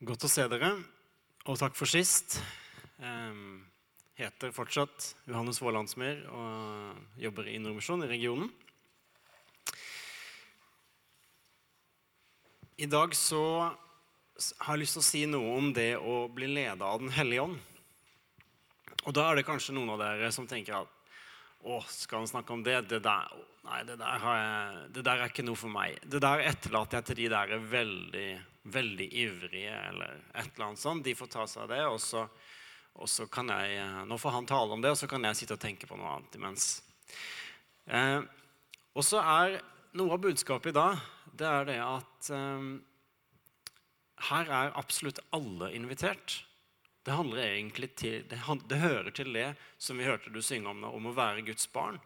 Godt å se dere, og takk for sist. Um, heter fortsatt Johannes Vålandsmyr og jobber i Nordmisjon i regionen. I dag så har jeg lyst til å si noe om det å bli ledet av Den hellige ånd. Og da er det kanskje noen av dere som tenker at å, skal han snakke om det? Det der, nei, det der, jeg, det der, er ikke noe for meg. Det der etterlater jeg til de der er veldig, veldig ivrige, eller et eller annet sånt. De får ta seg av det, og så, og så kan jeg Nå får han tale om det, og så kan jeg sitte og tenke på noe annet imens. Eh, og så er noe av budskapet i dag det er det at eh, her er absolutt alle invitert. Det handler egentlig til, det, det, hører til det som vi hørte du synge om, om å være Guds barn.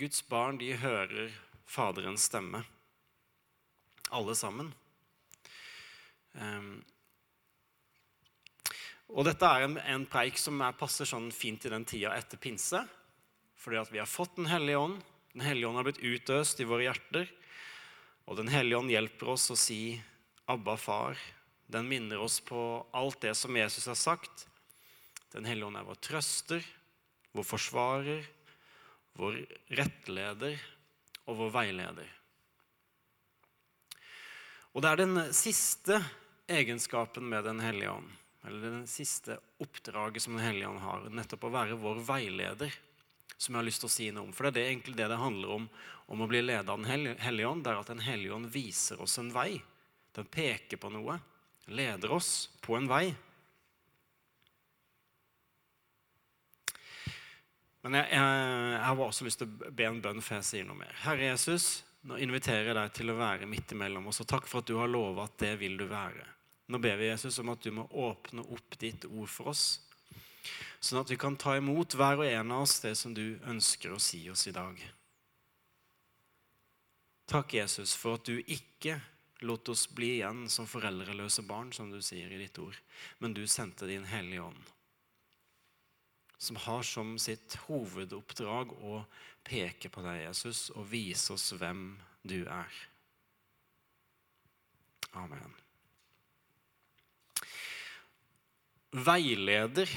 Guds barn de hører Faderens stemme, alle sammen. Um, og dette er en, en preik som er, passer sånn fint i den tida etter pinse. Fordi at vi har fått Den hellige ånd. Den hellige ånd har blitt utøst i våre hjerter. Og Den hellige ånd hjelper oss å si 'Abba, far'. Den minner oss på alt det som Jesus har sagt. Den hellige ånd er vår trøster, vår forsvarer, vår rettleder og vår veileder. Og det er den siste egenskapen med Den hellige ånd, eller den siste oppdraget som Den hellige ånd har, nettopp å være vår veileder, som jeg har lyst til å si noe om. For det er egentlig det det handler om om å bli ledet av Den hellige ånd. Det er at Den hellige ånd viser oss en vei. Den peker på noe leder oss på en vei. Men jeg, jeg, jeg har også lyst til å be en bønn før jeg sier noe mer. Herre Jesus, nå inviterer jeg deg til å være midt imellom oss. Og takk for at du har lova at det vil du være. Nå ber vi Jesus om at du må åpne opp ditt ord for oss. Sånn at vi kan ta imot hver og en av oss det som du ønsker å si oss i dag. Takk, Jesus, for at du ikke lot oss bli igjen som foreldreløse barn, som du sier i ditt ord. Men du sendte din Hellige Ånd, som har som sitt hovedoppdrag å peke på deg, Jesus, og vise oss hvem du er. Amen. Veileder.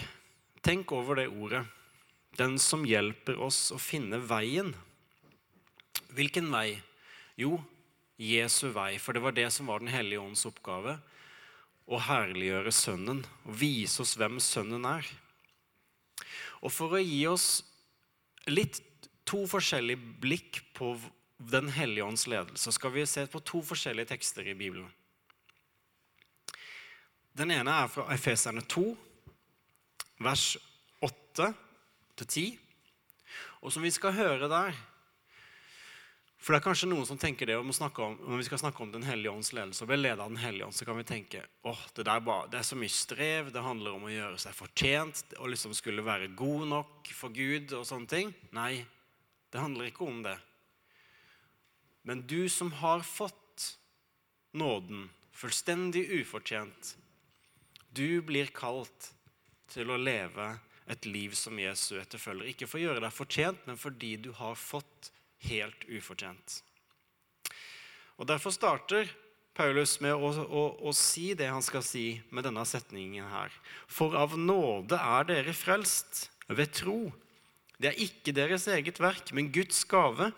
Tenk over det ordet. Den som hjelper oss å finne veien. Hvilken vei? Jo, Jesu vei. For det var det som var Den hellige ånds oppgave. Å herliggjøre Sønnen og vise oss hvem Sønnen er. Og for å gi oss litt to forskjellige blikk på Den hellige ånds ledelse skal vi se på to forskjellige tekster i Bibelen. Den ene er fra Efeserne 2, vers 8-10. Og som vi skal høre der, for det er kanskje noen som tenker det om, om Når vi skal snakke om Den hellige ånds ledelse og bli ledet av Den hellige ånd, så kan vi tenke åh, det, bare, det er så mye strev, det handler om å gjøre seg fortjent og liksom skulle være god nok for Gud og sånne ting. Nei, det handler ikke om det. Men du som har fått nåden fullstendig ufortjent, du blir kalt til å leve et liv som Jesu etterfølger. Ikke for å gjøre deg fortjent, men fordi du har fått helt ufortjent. Og Derfor starter Paulus med å, å, å, si det han skal si med denne setningen her. For av nåde er dere frelst ved tro. Det er ikke deres eget verk, men Guds gave.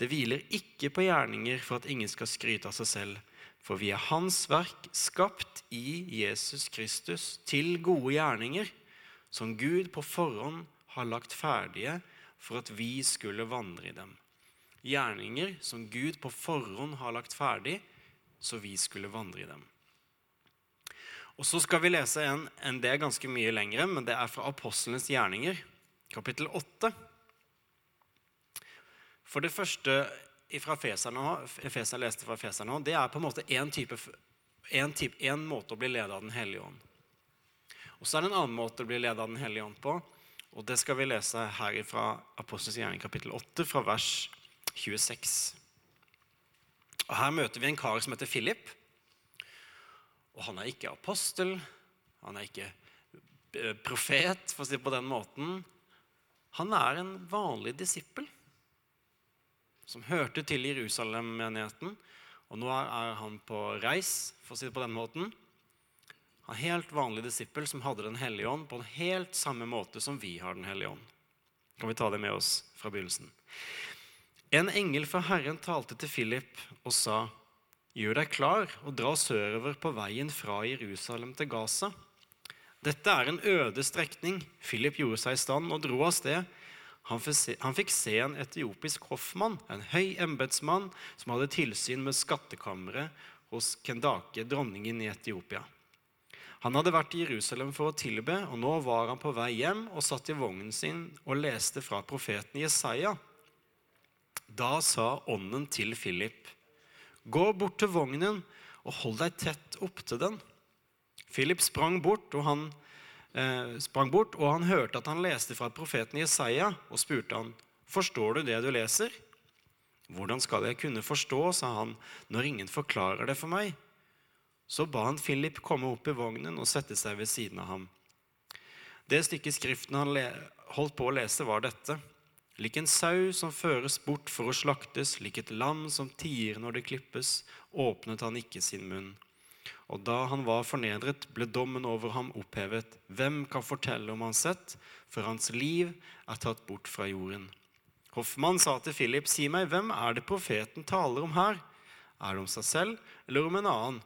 Det hviler ikke på gjerninger for at ingen skal skryte av seg selv. For vi er Hans verk, skapt i Jesus Kristus til gode gjerninger, som Gud på forhånd har lagt ferdige for at vi skulle vandre i dem gjerninger som Gud på forhånd har lagt ferdig, så vi skulle vandre i dem. Og Så skal vi lese en, en det er ganske mye lengre, men det er fra Apostlenes gjerninger, kapittel 8. For det første fra Efeser leste fra Feserne, det er på en måte én måte å bli ledet av Den hellige ånd. Og så er det en annen måte å bli ledet av Den hellige ånd på. Og det skal vi lese her fra Apostlenes gjerning kapittel 8, fra vers 26. Og Her møter vi en kar som heter Philip. Og Han er ikke apostel, han er ikke eh, profet, for å si det på den måten. Han er en vanlig disippel som hørte til Jerusalem-menigheten. Og nå er han på reis, for å si det på den måten. Han helt vanlig disippel som hadde Den hellige ånd på en helt samme måte som vi har Den hellige ånd. Kan vi ta det med oss fra begynnelsen? En engel fra Herren talte til Philip og sa, Gjør deg klar og dra sørover på veien fra Jerusalem til Gaza. Dette er en øde strekning. Philip gjorde seg i stand og dro av sted. Han fikk se en etiopisk hoffmann, en høy embetsmann, som hadde tilsyn med skattkammeret hos Kendake, dronningen i Etiopia. Han hadde vært i Jerusalem for å tilbe, og nå var han på vei hjem og satt i vognen sin og leste fra profeten Jesaja. Da sa ånden til Philip, gå bort til vognen og hold deg tett opptil den. Philip sprang bort, og han eh, sprang bort, og han hørte at han leste fra profeten Jesaja, og spurte han, forstår du det du leser? Hvordan skal jeg kunne forstå, sa han, når ingen forklarer det for meg? Så ba han Philip komme opp i vognen og sette seg ved siden av ham. Det stykket Skriften han holdt på å lese, var dette. Lik en sau som føres bort for å slaktes, lik et lam som tier når det klippes, åpnet han ikke sin munn. Og da han var fornedret, ble dommen over ham opphevet. Hvem kan fortelle om hans sett, for hans liv er tatt bort fra jorden? Hoffmann sa til Philip, si meg, hvem er det profeten taler om her? Er det om seg selv eller om en annen?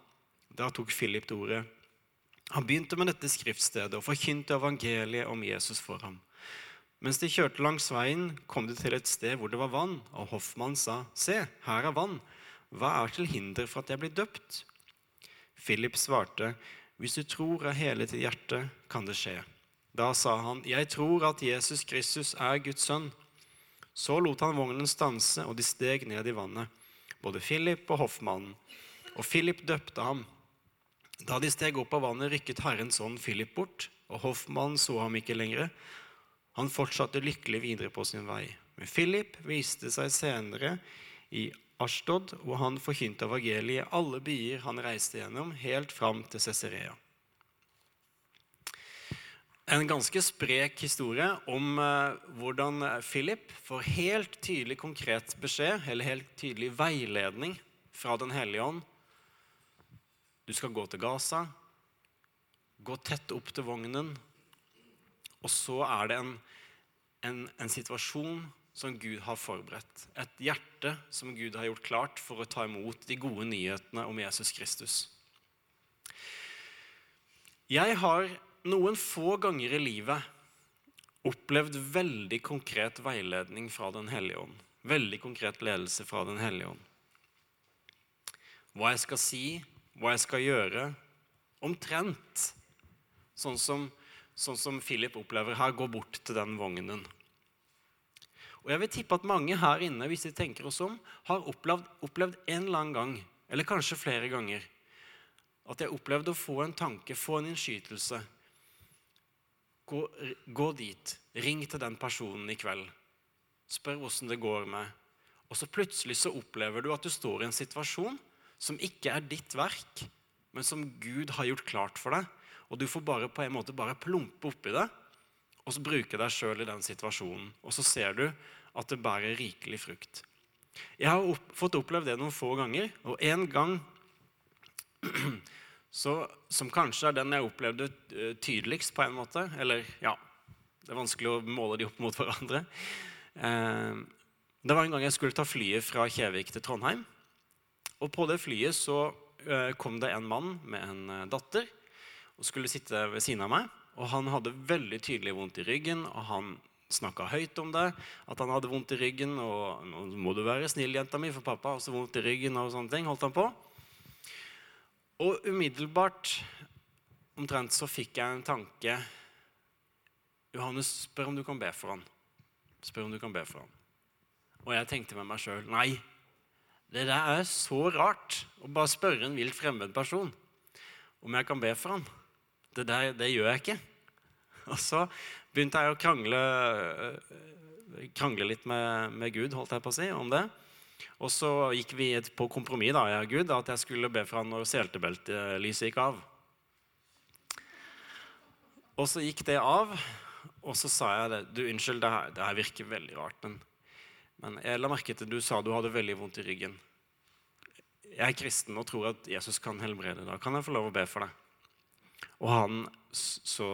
Da tok Philip det ordet. Han begynte med dette skriftstedet og forkynte evangeliet om Jesus for ham. Mens de kjørte langs veien, kom de til et sted hvor det var vann, og hoffmannen sa, Se, her er vann. Hva er til hinder for at jeg blir døpt? Philip svarte, Hvis du tror av hele ditt hjerte, kan det skje. Da sa han, Jeg tror at Jesus Kristus er Guds sønn. Så lot han vognen stanse, og de steg ned i vannet, både Philip og hoffmannen. Og Philip døpte ham. Da de steg opp av vannet, rykket Herrens ånd Philip bort, og hoffmannen så ham ikke lenger. Han fortsatte lykkelig videre på sin vei. Men Philip viste seg senere i Ashtod, hvor han forkynte evangeliet i alle byer han reiste gjennom, helt fram til Cesarea. En ganske sprek historie om eh, hvordan Philip får helt tydelig konkret beskjed, eller helt tydelig veiledning fra Den hellige ånd. Du skal gå til Gaza, gå tett opp til vognen, og så er det en, en, en situasjon som Gud har forberedt. Et hjerte som Gud har gjort klart for å ta imot de gode nyhetene om Jesus Kristus. Jeg har noen få ganger i livet opplevd veldig konkret veiledning fra Den hellige ånd. Veldig konkret ledelse fra Den hellige ånd. Hva jeg skal si, hva jeg skal gjøre. Omtrent sånn som, sånn som Philip opplever her. Gå bort til den vognen. Og jeg vil tippe at mange her inne hvis de tenker oss om, har opplevd, opplevd en eller annen gang, eller kanskje flere ganger, at jeg opplevde å få en tanke, få en innskytelse. Gå, gå dit. Ring til den personen i kveld. Spør åssen det går med. Og så plutselig så opplever du at du står i en situasjon som ikke er ditt verk, men som Gud har gjort klart for deg. Og du får bare på en måte bare plumpe oppi det, og så bruke deg sjøl i den situasjonen. Og så ser du at det bærer rikelig frukt. Jeg har opp, fått opplevd det noen få ganger, og en gang så, som kanskje er den jeg opplevde eh, tydeligst, på en måte Eller ja, det er vanskelig å måle de opp mot hverandre. Eh, det var en gang jeg skulle ta flyet fra Kjevik til Trondheim. Og på det flyet så eh, kom det en mann med en datter og skulle sitte ved siden av meg. Og han hadde veldig tydelig vondt i ryggen, og han snakka høyt om det, at han hadde vondt i ryggen. og 'Nå må du være snill, jenta mi, for pappa har også vondt i ryggen.' og sånne ting, holdt han på. Og umiddelbart, omtrent, så fikk jeg en tanke. 'Johannes, spør om du kan be for han. Spør om du kan be for han.' Og jeg tenkte med meg sjøl nei, det der er så rart å bare spørre en vilt fremmed person om jeg kan be for han. Det der, det gjør jeg ikke. Og så begynte jeg å krangle, eh, krangle litt med, med, Gud holdt jeg på å si, om det. Og så gikk vi på kompromiss da, jeg Gud, at jeg skulle be for han når seltebeltelyset gikk av. Og så gikk det av, og så sa jeg det. Du, unnskyld, det her, det her virker veldig rart, men, men jeg la merke til du sa du hadde veldig vondt i ryggen. jeg er kristen og tror at Jesus kan helbrede. Da kan jeg få lov å be for deg. Og han så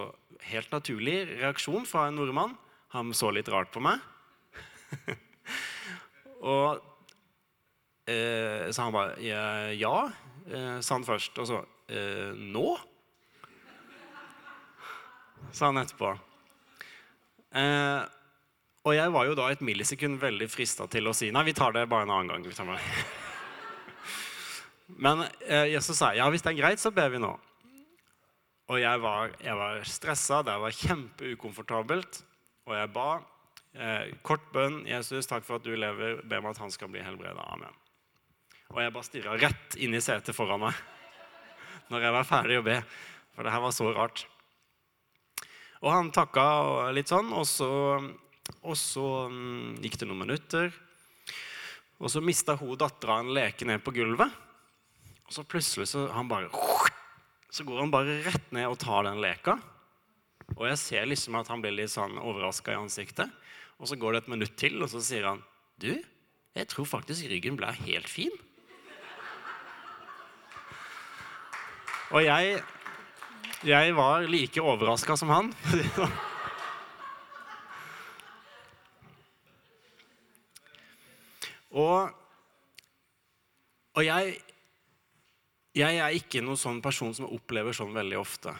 helt naturlig reaksjon fra en nordmann. Han så litt rart på meg. og eh, så han bare Ja, eh, sa han først. Og så eh, Nå? sa han etterpå. Eh, og jeg var jo da et millisekund veldig frista til å si nei, vi tar det bare en annen gang. Men eh, Jesus sa ja, hvis det er greit, så ber vi nå. Og jeg var, jeg var stressa, det var kjempeukomfortabelt. Og jeg ba. Eh, kort bønn. Jesus, takk for at du lever. Be meg at han skal bli helbreda. Amen. Og jeg bare stirra rett inn i setet foran meg når jeg var ferdig å be. For det her var så rart. Og han takka litt sånn, og så, og så um, gikk det noen minutter. Og så mista hun dattera en leke ned på gulvet. Og så plutselig så, han bare, så går han bare rett ned og tar den leka. Og jeg ser liksom at han blir litt sånn overraska i ansiktet. Og så går det et minutt til, og så sier han Du, jeg tror faktisk ryggen ble helt fin. Og jeg, jeg var like overraska som han. og, og jeg jeg er ikke noen sånn person som opplever sånn veldig ofte.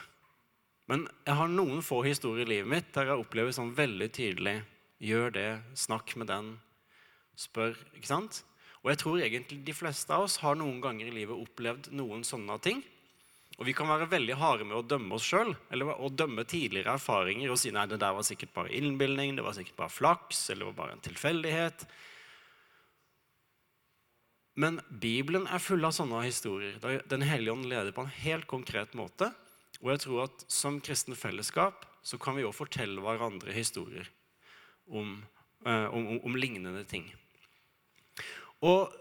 Men jeg har noen få historier i livet mitt der jeg opplever sånn veldig tydelig Gjør det, snakk med den, spør. ikke sant? Og jeg tror egentlig de fleste av oss har noen ganger i livet opplevd noen sånne ting. Og vi kan være veldig harde med å dømme oss sjøl, eller å dømme tidligere erfaringer og si nei, det der var sikkert bare innbilning, det var sikkert bare flaks, eller det var bare en tilfeldighet. Men Bibelen er full av sånne historier. Den hellige ånd leder på en helt konkret måte. Og jeg tror at som kristen fellesskap så kan vi òg fortelle hverandre historier om, eh, om, om, om, lignende ting. Og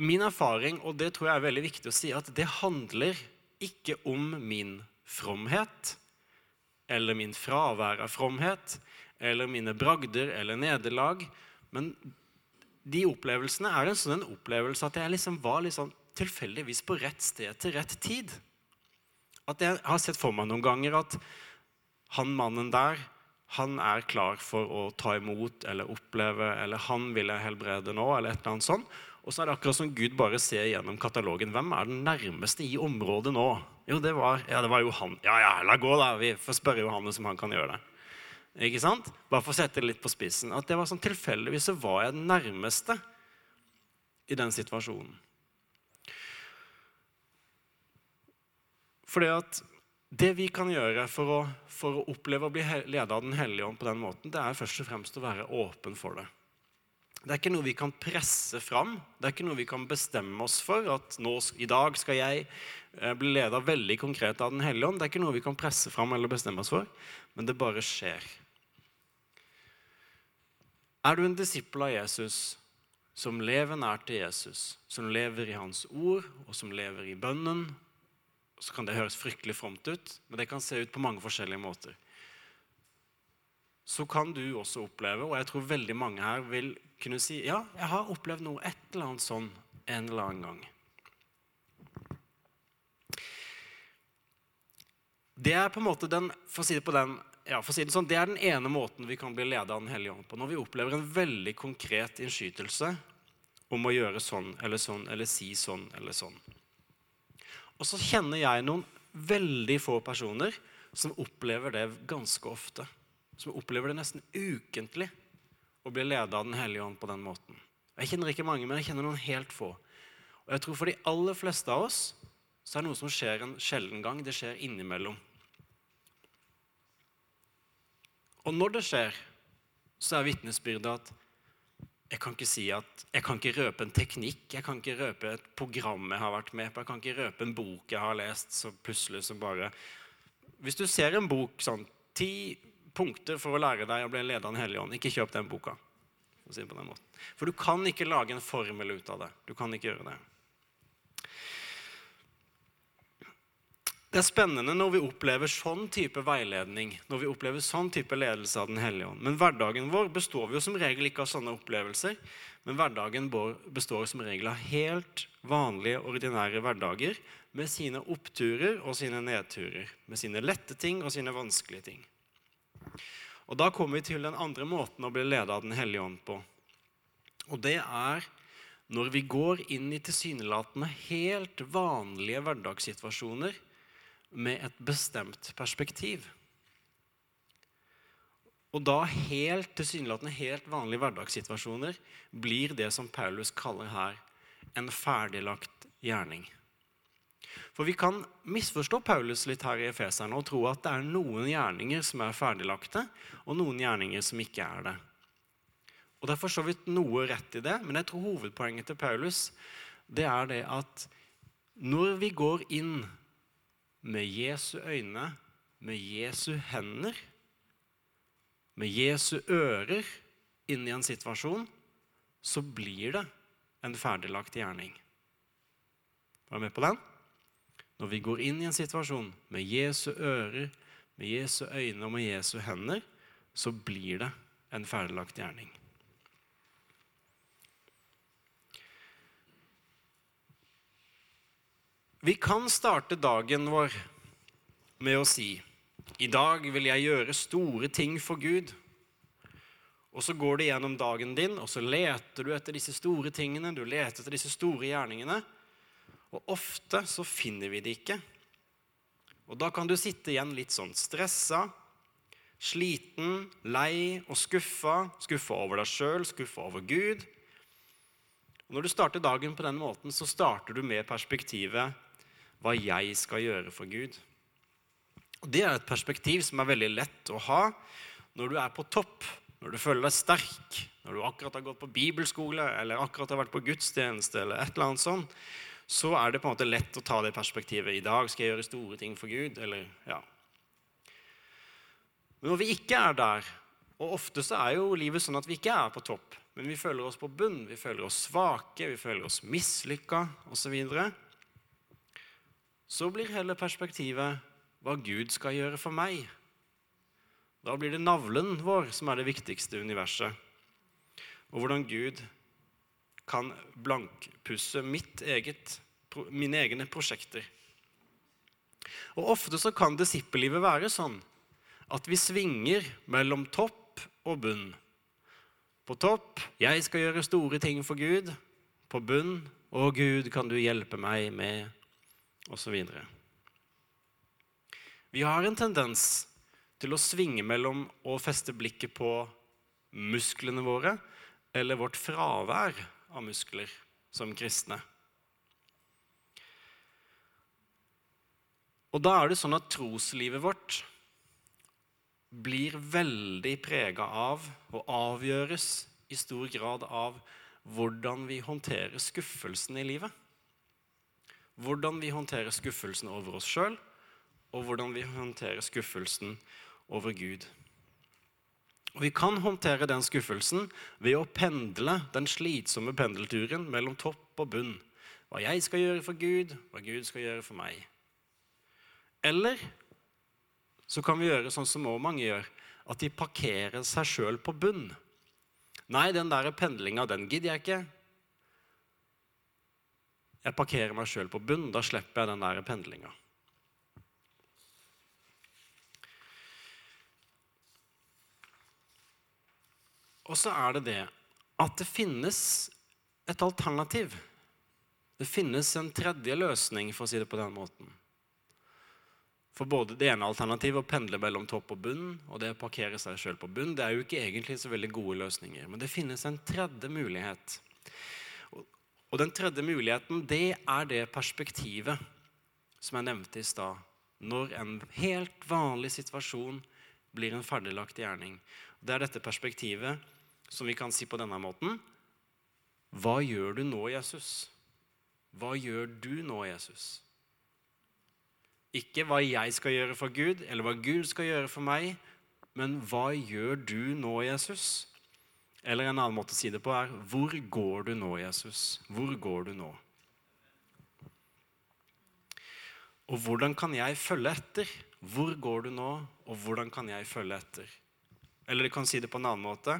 min erfaring, og det tror jeg er veldig viktig å si, at det handler ikke om min fromhet eller min fravær av fromhet eller mine bragder eller nederlag. Men de opplevelsene er det en sånn opplevelse at jeg liksom var liksom tilfeldigvis på rett sted til rett tid. At jeg har sett for meg noen ganger at han mannen der han er klar for å ta imot eller oppleve, eller han vil jeg helbrede nå, eller et eller annet sånt. Og så er det akkurat som Gud bare ser gjennom katalogen. Hvem er den nærmeste i området nå? Jo, det var, ja, det var Johan. Ja, ja, la gå, da. Vi får spørre Johannes om han kan gjøre det. Ikke sant? Bare for å sette det litt på spissen. At det var sånn Tilfeldigvis så var jeg den nærmeste i den situasjonen. Fordi at det vi kan gjøre for å, for å oppleve å bli ledet av Den hellige ånd på den måten, det er først og fremst å være åpen for det. Det er ikke noe vi kan presse fram. Det er ikke noe vi kan bestemme oss for. At nå, i dag skal jeg eh, bli leda veldig konkret av Den hellige ånd. Det er ikke noe vi kan presse fram eller bestemme oss for, men det bare skjer. Er du en disippel av Jesus som lever nært til Jesus, som lever i hans ord, og som lever i bønnen, så kan det høres fryktelig fromt ut, men det kan se ut på mange forskjellige måter. Så kan du også oppleve, og jeg tror veldig mange her vil kunne si ja, jeg har opplevd noe et eller annet sånn en eller annen gang. Det er på en måte den, for å si det på den ja, for å si Det sånn, det er den ene måten vi kan bli ledet av Den hellige ånd på. Når vi opplever en veldig konkret innskytelse om å gjøre sånn eller sånn eller si sånn eller sånn. Og så kjenner jeg noen veldig få personer som opplever det ganske ofte. Som opplever det nesten ukentlig å bli ledet av Den hellige ånd på den måten. Jeg kjenner ikke mange, men jeg kjenner noen helt få. Og jeg tror For de aller fleste av oss så er det noe som skjer en sjelden gang. Det skjer innimellom. Og når det skjer, så er vitnesbyrdet at jeg kan ikke si at, jeg kan ikke røpe en teknikk, jeg kan ikke røpe et program jeg har vært med på, jeg kan ikke røpe en bok jeg har lest, så plutselig så bare Hvis du ser en bok sånn Ti punkter for å lære deg å bli leder av Den hellige ånd. Ikke kjøp den boka. For, si den for du kan ikke lage en formel ut av det. Du kan ikke gjøre det. Det er spennende når vi opplever sånn type veiledning, når vi opplever sånn type ledelse av Den hellige ånd. Men hverdagen vår består jo som regel ikke av sånne opplevelser. Men hverdagen vår består som regel av helt vanlige, ordinære hverdager med sine oppturer og sine nedturer. Med sine lette ting og sine vanskelige ting. Og Da kommer vi til den andre måten å bli ledet av Den hellige ånd på. Og det er når vi går inn i tilsynelatende helt vanlige hverdagssituasjoner med et bestemt perspektiv. Og da helt tilsynelatende helt vanlige hverdagssituasjoner blir det som Paulus kaller her en ferdiglagt gjerning. For vi kan misforstå Paulus litt her i Efeserne og tro at det er noen gjerninger som er ferdiglagte, og noen gjerninger som ikke er det. Og Det er for så vidt noe rett i det, men jeg tror hovedpoenget til Paulus det er det at når vi går inn med Jesu øyne, med Jesu hender, med Jesu ører inn i en situasjon, så blir det en ferdiglagt gjerning. Var du med på den? Når vi går inn i en situasjon med Jesu ører, med Jesu øyne og med Jesu hender, så blir det en ferdiglagt gjerning. Vi kan starte dagen vår med å si i dag vil jeg gjøre store ting for Gud. Og så går du gjennom dagen din, og så leter du etter disse store tingene. Du leter etter disse store gjerningene. Og ofte så finner vi det ikke. Og da kan du sitte igjen litt sånn stressa, sliten, lei og skuffa. Skuffa over deg sjøl, skuffa over Gud. Og når du starter dagen på den måten, så starter du med perspektivet hva jeg skal gjøre for Gud. Og Det er et perspektiv som er veldig lett å ha når du er på topp, når du føler deg sterk, når du akkurat har gått på bibelskole eller akkurat har vært på gudstjeneste, eller et eller annet sånt, så er det på en måte lett å ta det perspektivet. I dag skal jeg gjøre store ting for Gud. eller ja. Men når vi ikke er der, og ofte så er jo livet sånn at vi ikke er på topp, men vi føler oss på bunn, vi føler oss svake, vi føler oss mislykka osv., så, så blir hele perspektivet hva Gud skal gjøre for meg. Da blir det navlen vår som er det viktigste universet. Og hvordan Gud kan blankpusse mitt eget, mine egne prosjekter. Og Ofte så kan disippellivet være sånn at vi svinger mellom topp og bunn. På topp 'Jeg skal gjøre store ting for Gud'. På bunn 'Å Gud, kan du hjelpe meg med' osv. Vi har en tendens til å svinge mellom å feste blikket på musklene våre eller vårt fravær av muskler som kristne. Og da er det sånn at troslivet vårt blir veldig prega av og avgjøres i stor grad av hvordan vi håndterer skuffelsen i livet hvordan vi håndterer skuffelsen over oss sjøl, og hvordan vi håndterer skuffelsen over Gud. Og Vi kan håndtere den skuffelsen ved å pendle den slitsomme pendelturen mellom topp og bunn. Hva jeg skal gjøre for Gud, hva Gud skal gjøre for meg. Eller så kan vi gjøre sånn som også mange gjør, at de parkerer seg sjøl på bunn. Nei, den der pendlinga, den gidder jeg ikke. Jeg parkerer meg sjøl på bunn. Da slipper jeg den der pendlinga. Og så er det det at det finnes et alternativ. Det finnes en tredje løsning, for å si det på den måten. For både det ene alternativet, å pendle mellom topp og bunn, og det å parkere seg sjøl på bunn, det er jo ikke egentlig så veldig gode løsninger. Men det finnes en tredje mulighet. Og den tredje muligheten, det er det perspektivet som jeg nevnte i stad. Når en helt vanlig situasjon blir en ferdiglagt gjerning. Det er dette perspektivet som vi kan si på denne måten. Hva gjør du nå, Jesus? Hva gjør du nå, Jesus? Ikke hva jeg skal gjøre for Gud, eller hva Gud skal gjøre for meg, men hva gjør du nå, Jesus? Eller en annen måte å si det på er Hvor går du nå, Jesus? Hvor går du nå? Og hvordan kan jeg følge etter? Hvor går du nå, og hvordan kan jeg følge etter? Eller du kan si det på en annen måte.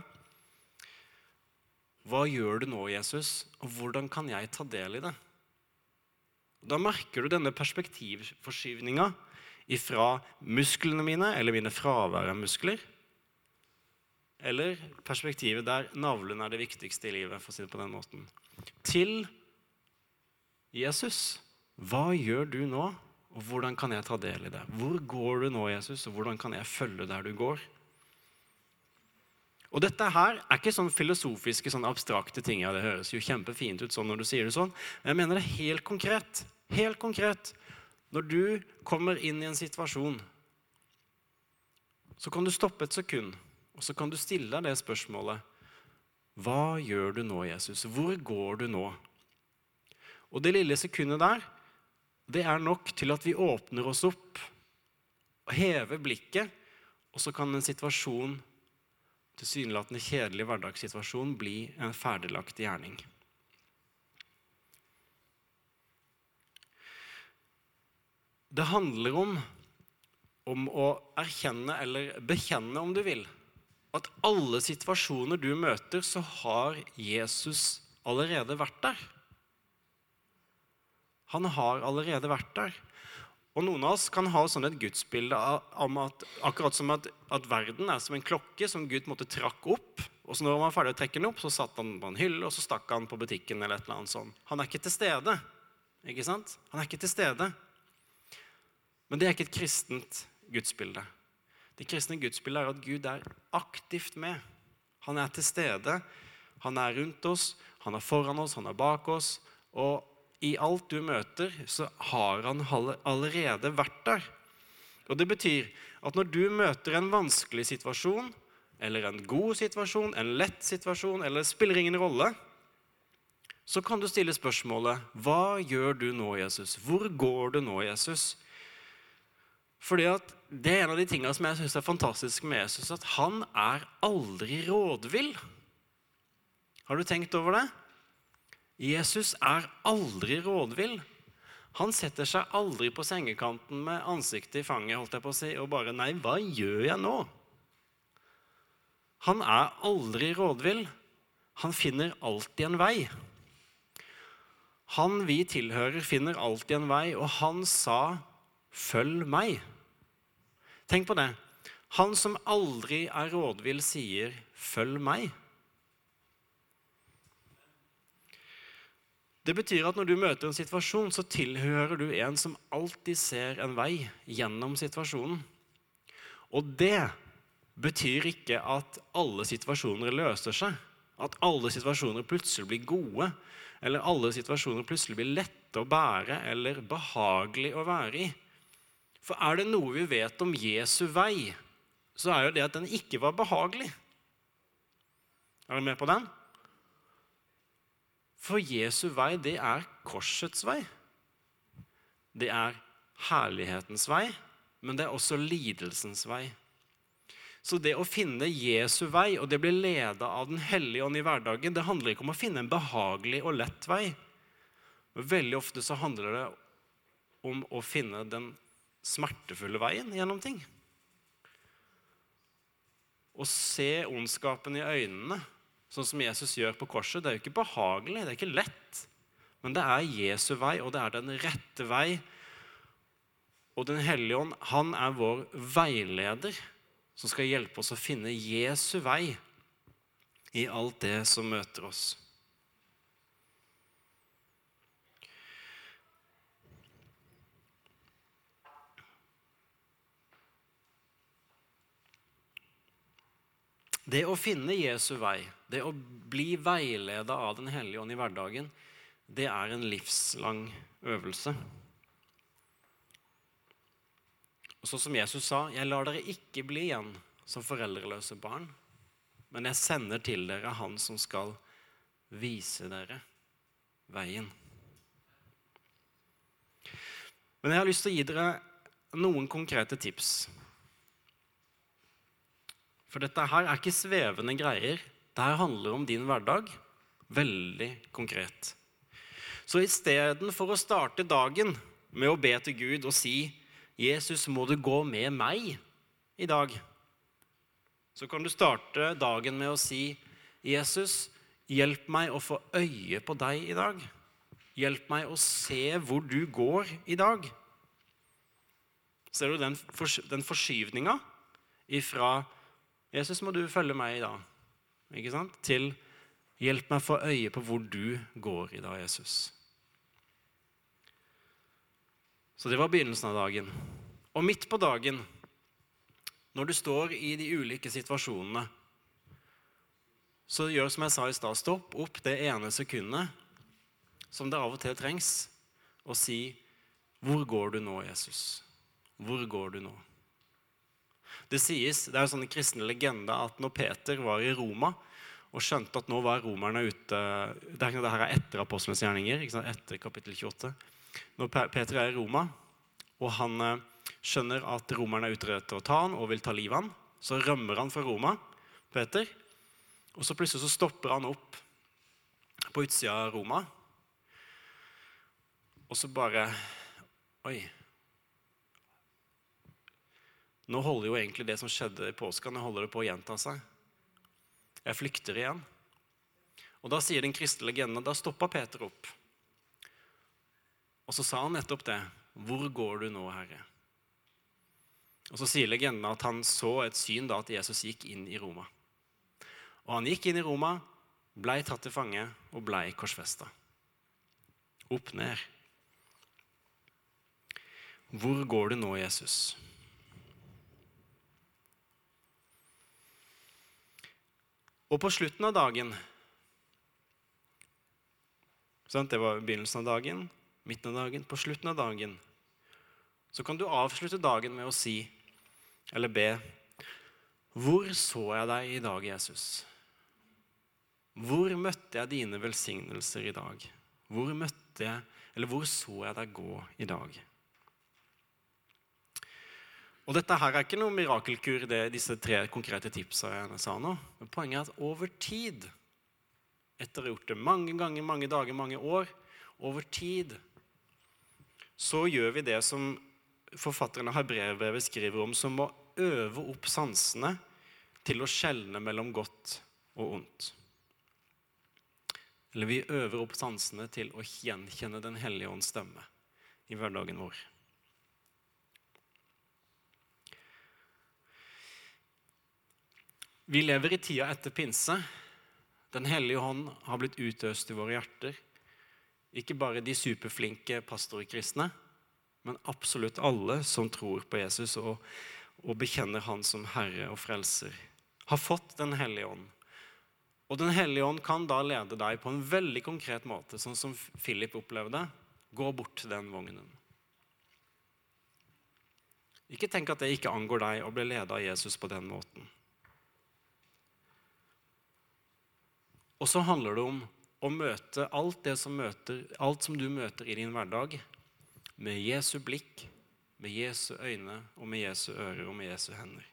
Hva gjør du nå, Jesus, og hvordan kan jeg ta del i det? Da merker du denne perspektivforskyvninga ifra musklene mine, eller mine fravær av muskler, eller perspektivet der navlen er det viktigste i livet, for å si det på den måten, til Jesus. Hva gjør du nå, og hvordan kan jeg ta del i det? Hvor går du nå, Jesus, og hvordan kan jeg følge der du går? Og dette her er ikke sånn filosofiske, sånn abstrakte ting. Ja, det høres jo kjempefint ut sånn når du sier det sånn, men jeg mener det helt konkret. Helt konkret. Når du kommer inn i en situasjon, så kan du stoppe et sekund, og så kan du stille deg det spørsmålet. Hva gjør du nå, Jesus? Hvor går du nå? Og det lille sekundet der, det er nok til at vi åpner oss opp, og hever blikket, og så kan en situasjon tilsynelatende kjedelig hverdagssituasjon bli en ferdiglagt gjerning. Det handler om, om å erkjenne, eller bekjenne om du vil, at alle situasjoner du møter, så har Jesus allerede vært der. Han har allerede vært der. Og Noen av oss kan ha sånn et gudsbilde om at akkurat som at, at, verden er som en klokke som Gud måtte trakk opp. Og så når han var ferdig å trekke den opp, så satt han på en hylle og så stakk han på butikken. eller et eller annet sånt. Han er ikke til stede. Ikke sant? Han er ikke til stede. Men det er ikke et kristent gudsbilde. Det kristne gudsbildet er at Gud er aktivt med. Han er til stede. Han er rundt oss, han er foran oss, han er bak oss. Og i alt du møter, så har han allerede vært der. Og Det betyr at når du møter en vanskelig situasjon, eller en god situasjon, en lett situasjon, eller spiller ingen rolle, så kan du stille spørsmålet Hva gjør du nå, Jesus? Hvor går du nå, Jesus? Fordi at Det er en av de tingene som jeg syns er fantastisk med Jesus, at han er aldri rådvill. Har du tenkt over det? Jesus er aldri rådvill. Han setter seg aldri på sengekanten med ansiktet i fanget holdt jeg på å si, og bare 'Nei, hva gjør jeg nå?' Han er aldri rådvill. Han finner alltid en vei. Han vi tilhører, finner alltid en vei, og han sa 'følg meg'. Tenk på det. Han som aldri er rådvill, sier 'følg meg'. Det betyr at når du møter en situasjon, så tilhører du en som alltid ser en vei gjennom situasjonen. Og det betyr ikke at alle situasjoner løser seg. At alle situasjoner plutselig blir gode, eller alle situasjoner plutselig blir lette å bære eller behagelig å være i. For er det noe vi vet om Jesu vei, så er jo det at den ikke var behagelig. Er du med på den? For Jesu vei, det er korsets vei. Det er herlighetens vei, men det er også lidelsens vei. Så det å finne Jesu vei, og det blir leda av Den hellige ånd i hverdagen, det handler ikke om å finne en behagelig og lett vei. Veldig ofte så handler det om å finne den smertefulle veien gjennom ting. Å se ondskapen i øynene sånn som Jesus gjør på korset, det er jo ikke behagelig, det er ikke lett. Men det er Jesu vei, og det er den rette vei. Og Den hellige ånd, han er vår veileder som skal hjelpe oss å finne Jesu vei i alt det som møter oss. Det å finne Jesu vei, det å bli veileda av Den hellige ånd i hverdagen, det er en livslang øvelse. Og så som Jesus sa, 'Jeg lar dere ikke bli igjen som foreldreløse barn', men jeg sender til dere Han som skal vise dere veien. Men jeg har lyst til å gi dere noen konkrete tips for dette her er ikke svevende greier. Dette handler om din hverdag. Veldig konkret. Så istedenfor å starte dagen med å be til Gud og si 'Jesus, må du gå med meg i dag?' Så kan du starte dagen med å si 'Jesus, hjelp meg å få øye på deg i dag'. Hjelp meg å se hvor du går i dag. Ser du den, forskyvninga ifra 'Jesus, må du følge meg i dag', ikke sant? til 'Hjelp meg å få øye på hvor du går i dag, Jesus'. Så det var begynnelsen av dagen. Og midt på dagen, når du står i de ulike situasjonene, så gjør som jeg sa i stad, stopp opp det ene sekundet som det av og til trengs, og si 'Hvor går du nå, Jesus? Hvor går du nå?' Det sies, det er en sånn kristen legende at når Peter var i Roma og skjønte at nå var romerne ute Det er, det her er etter apostlenes gjerninger, etter kapittel 28. Når Peter er i Roma, og han eh, skjønner at romerne er ute etter å ta han og vil ta livet av han, så rømmer han fra Roma, Peter. Og så plutselig så stopper han opp på utsida av Roma. Og så bare Oi. Nå holder jo egentlig det som skjedde i påska, nå holder det på å gjenta seg. Jeg flykter igjen. Og da sier den kristne legenden da stoppa Peter opp. Og så sa han nettopp det. Hvor går du nå, Herre? Og Så sier legenden at han så et syn da at Jesus gikk inn i Roma. Og han gikk inn i Roma, blei tatt til fange og blei korsfesta. Opp ned. Hvor går du nå, Jesus? Og på slutten av dagen Det var begynnelsen av dagen, midten av dagen, på slutten av dagen, så kan du avslutte dagen med å si eller be Hvor så jeg deg i dag, Jesus? Hvor møtte jeg dine velsignelser i dag? Hvor møtte jeg, eller hvor så jeg deg gå i dag? Og Dette her er ikke noe mirakelkur, det, disse tre konkrete tipsene jeg sa nå. Men poenget er at over tid, etter å ha gjort det mange ganger, mange dager, mange år, over tid så gjør vi det som forfatteren av Hebreerbrevet skriver om, som å øve opp sansene til å skjelne mellom godt og ondt. Eller vi øver opp sansene til å gjenkjenne Den hellige ånds stemme i hverdagen vår. Vi lever i tida etter pinse. Den hellige hånd har blitt utøst i våre hjerter. Ikke bare de superflinke pastorkristne, men absolutt alle som tror på Jesus og, og bekjenner Han som Herre og Frelser, har fått Den hellige ånd. Og Den hellige ånd kan da lede deg på en veldig konkret måte, sånn som Philip opplevde. Gå bort til den vognen. Ikke tenk at det ikke angår deg å bli ledet av Jesus på den måten. Og så handler det om å møte alt som, møter, alt som du møter i din hverdag, med Jesu blikk, med Jesu øyne og med Jesu ører og med Jesu hender.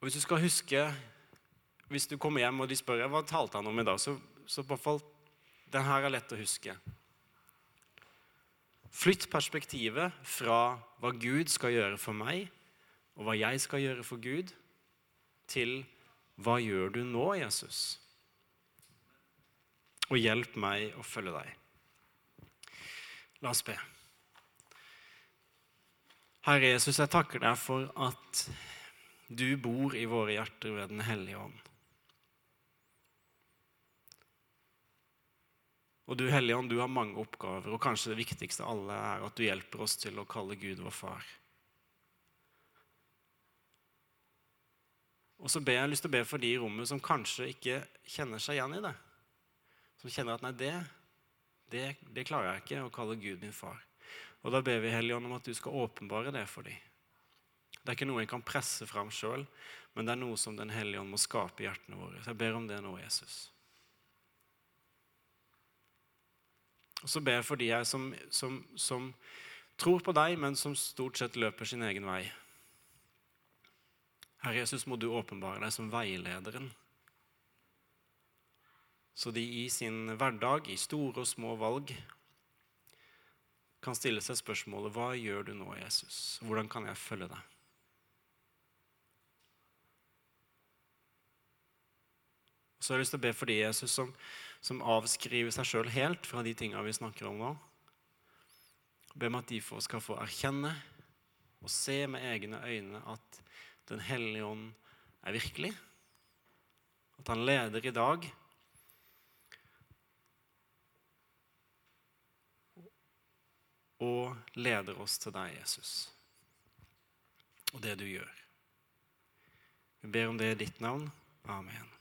Og Hvis du skal huske Hvis du kommer hjem og de spør hva talte han om i dag, så, så på fall, den her er lett å huske. Flytt perspektivet fra hva Gud skal gjøre for meg, og hva jeg skal gjøre for Gud, til hva gjør du nå, Jesus? Og hjelp meg å følge deg. La oss be. Herre Jesus, jeg takker deg for at du bor i våre hjerter ved Den hellige ånd. Og du Hellige Ånd, du har mange oppgaver, og kanskje det viktigste av alle er at du hjelper oss til å kalle Gud vår far. Og så ber jeg lyst til å be for de i rommet som kanskje ikke kjenner seg igjen i det. Som kjenner at nei, det, det, det klarer jeg ikke å kalle Gud min far. Og da ber vi Helligånd om at du skal åpenbare det for dem. Det er ikke noe jeg kan presse fram sjøl, men det er noe som Den hellige ånd må skape i hjertene våre. Så jeg ber om det nå, Jesus. Og så ber jeg for de jeg som, som, som tror på deg, men som stort sett løper sin egen vei. Herre Jesus, må du åpenbare deg som veilederen. Så de i sin hverdag, i store og små valg, kan stille seg spørsmålet hva gjør du nå, Jesus? Hvordan kan jeg følge deg? Så har jeg lyst til å be for de Jesus som, som avskriver seg sjøl helt fra de tinga vi snakker om nå. Be om at de skal få erkjenne og se med egne øyne at Den hellige ånd er virkelig. At han leder i dag. Og leder oss til deg, Jesus. Og det du gjør. Vi ber om det i ditt navn. Amen.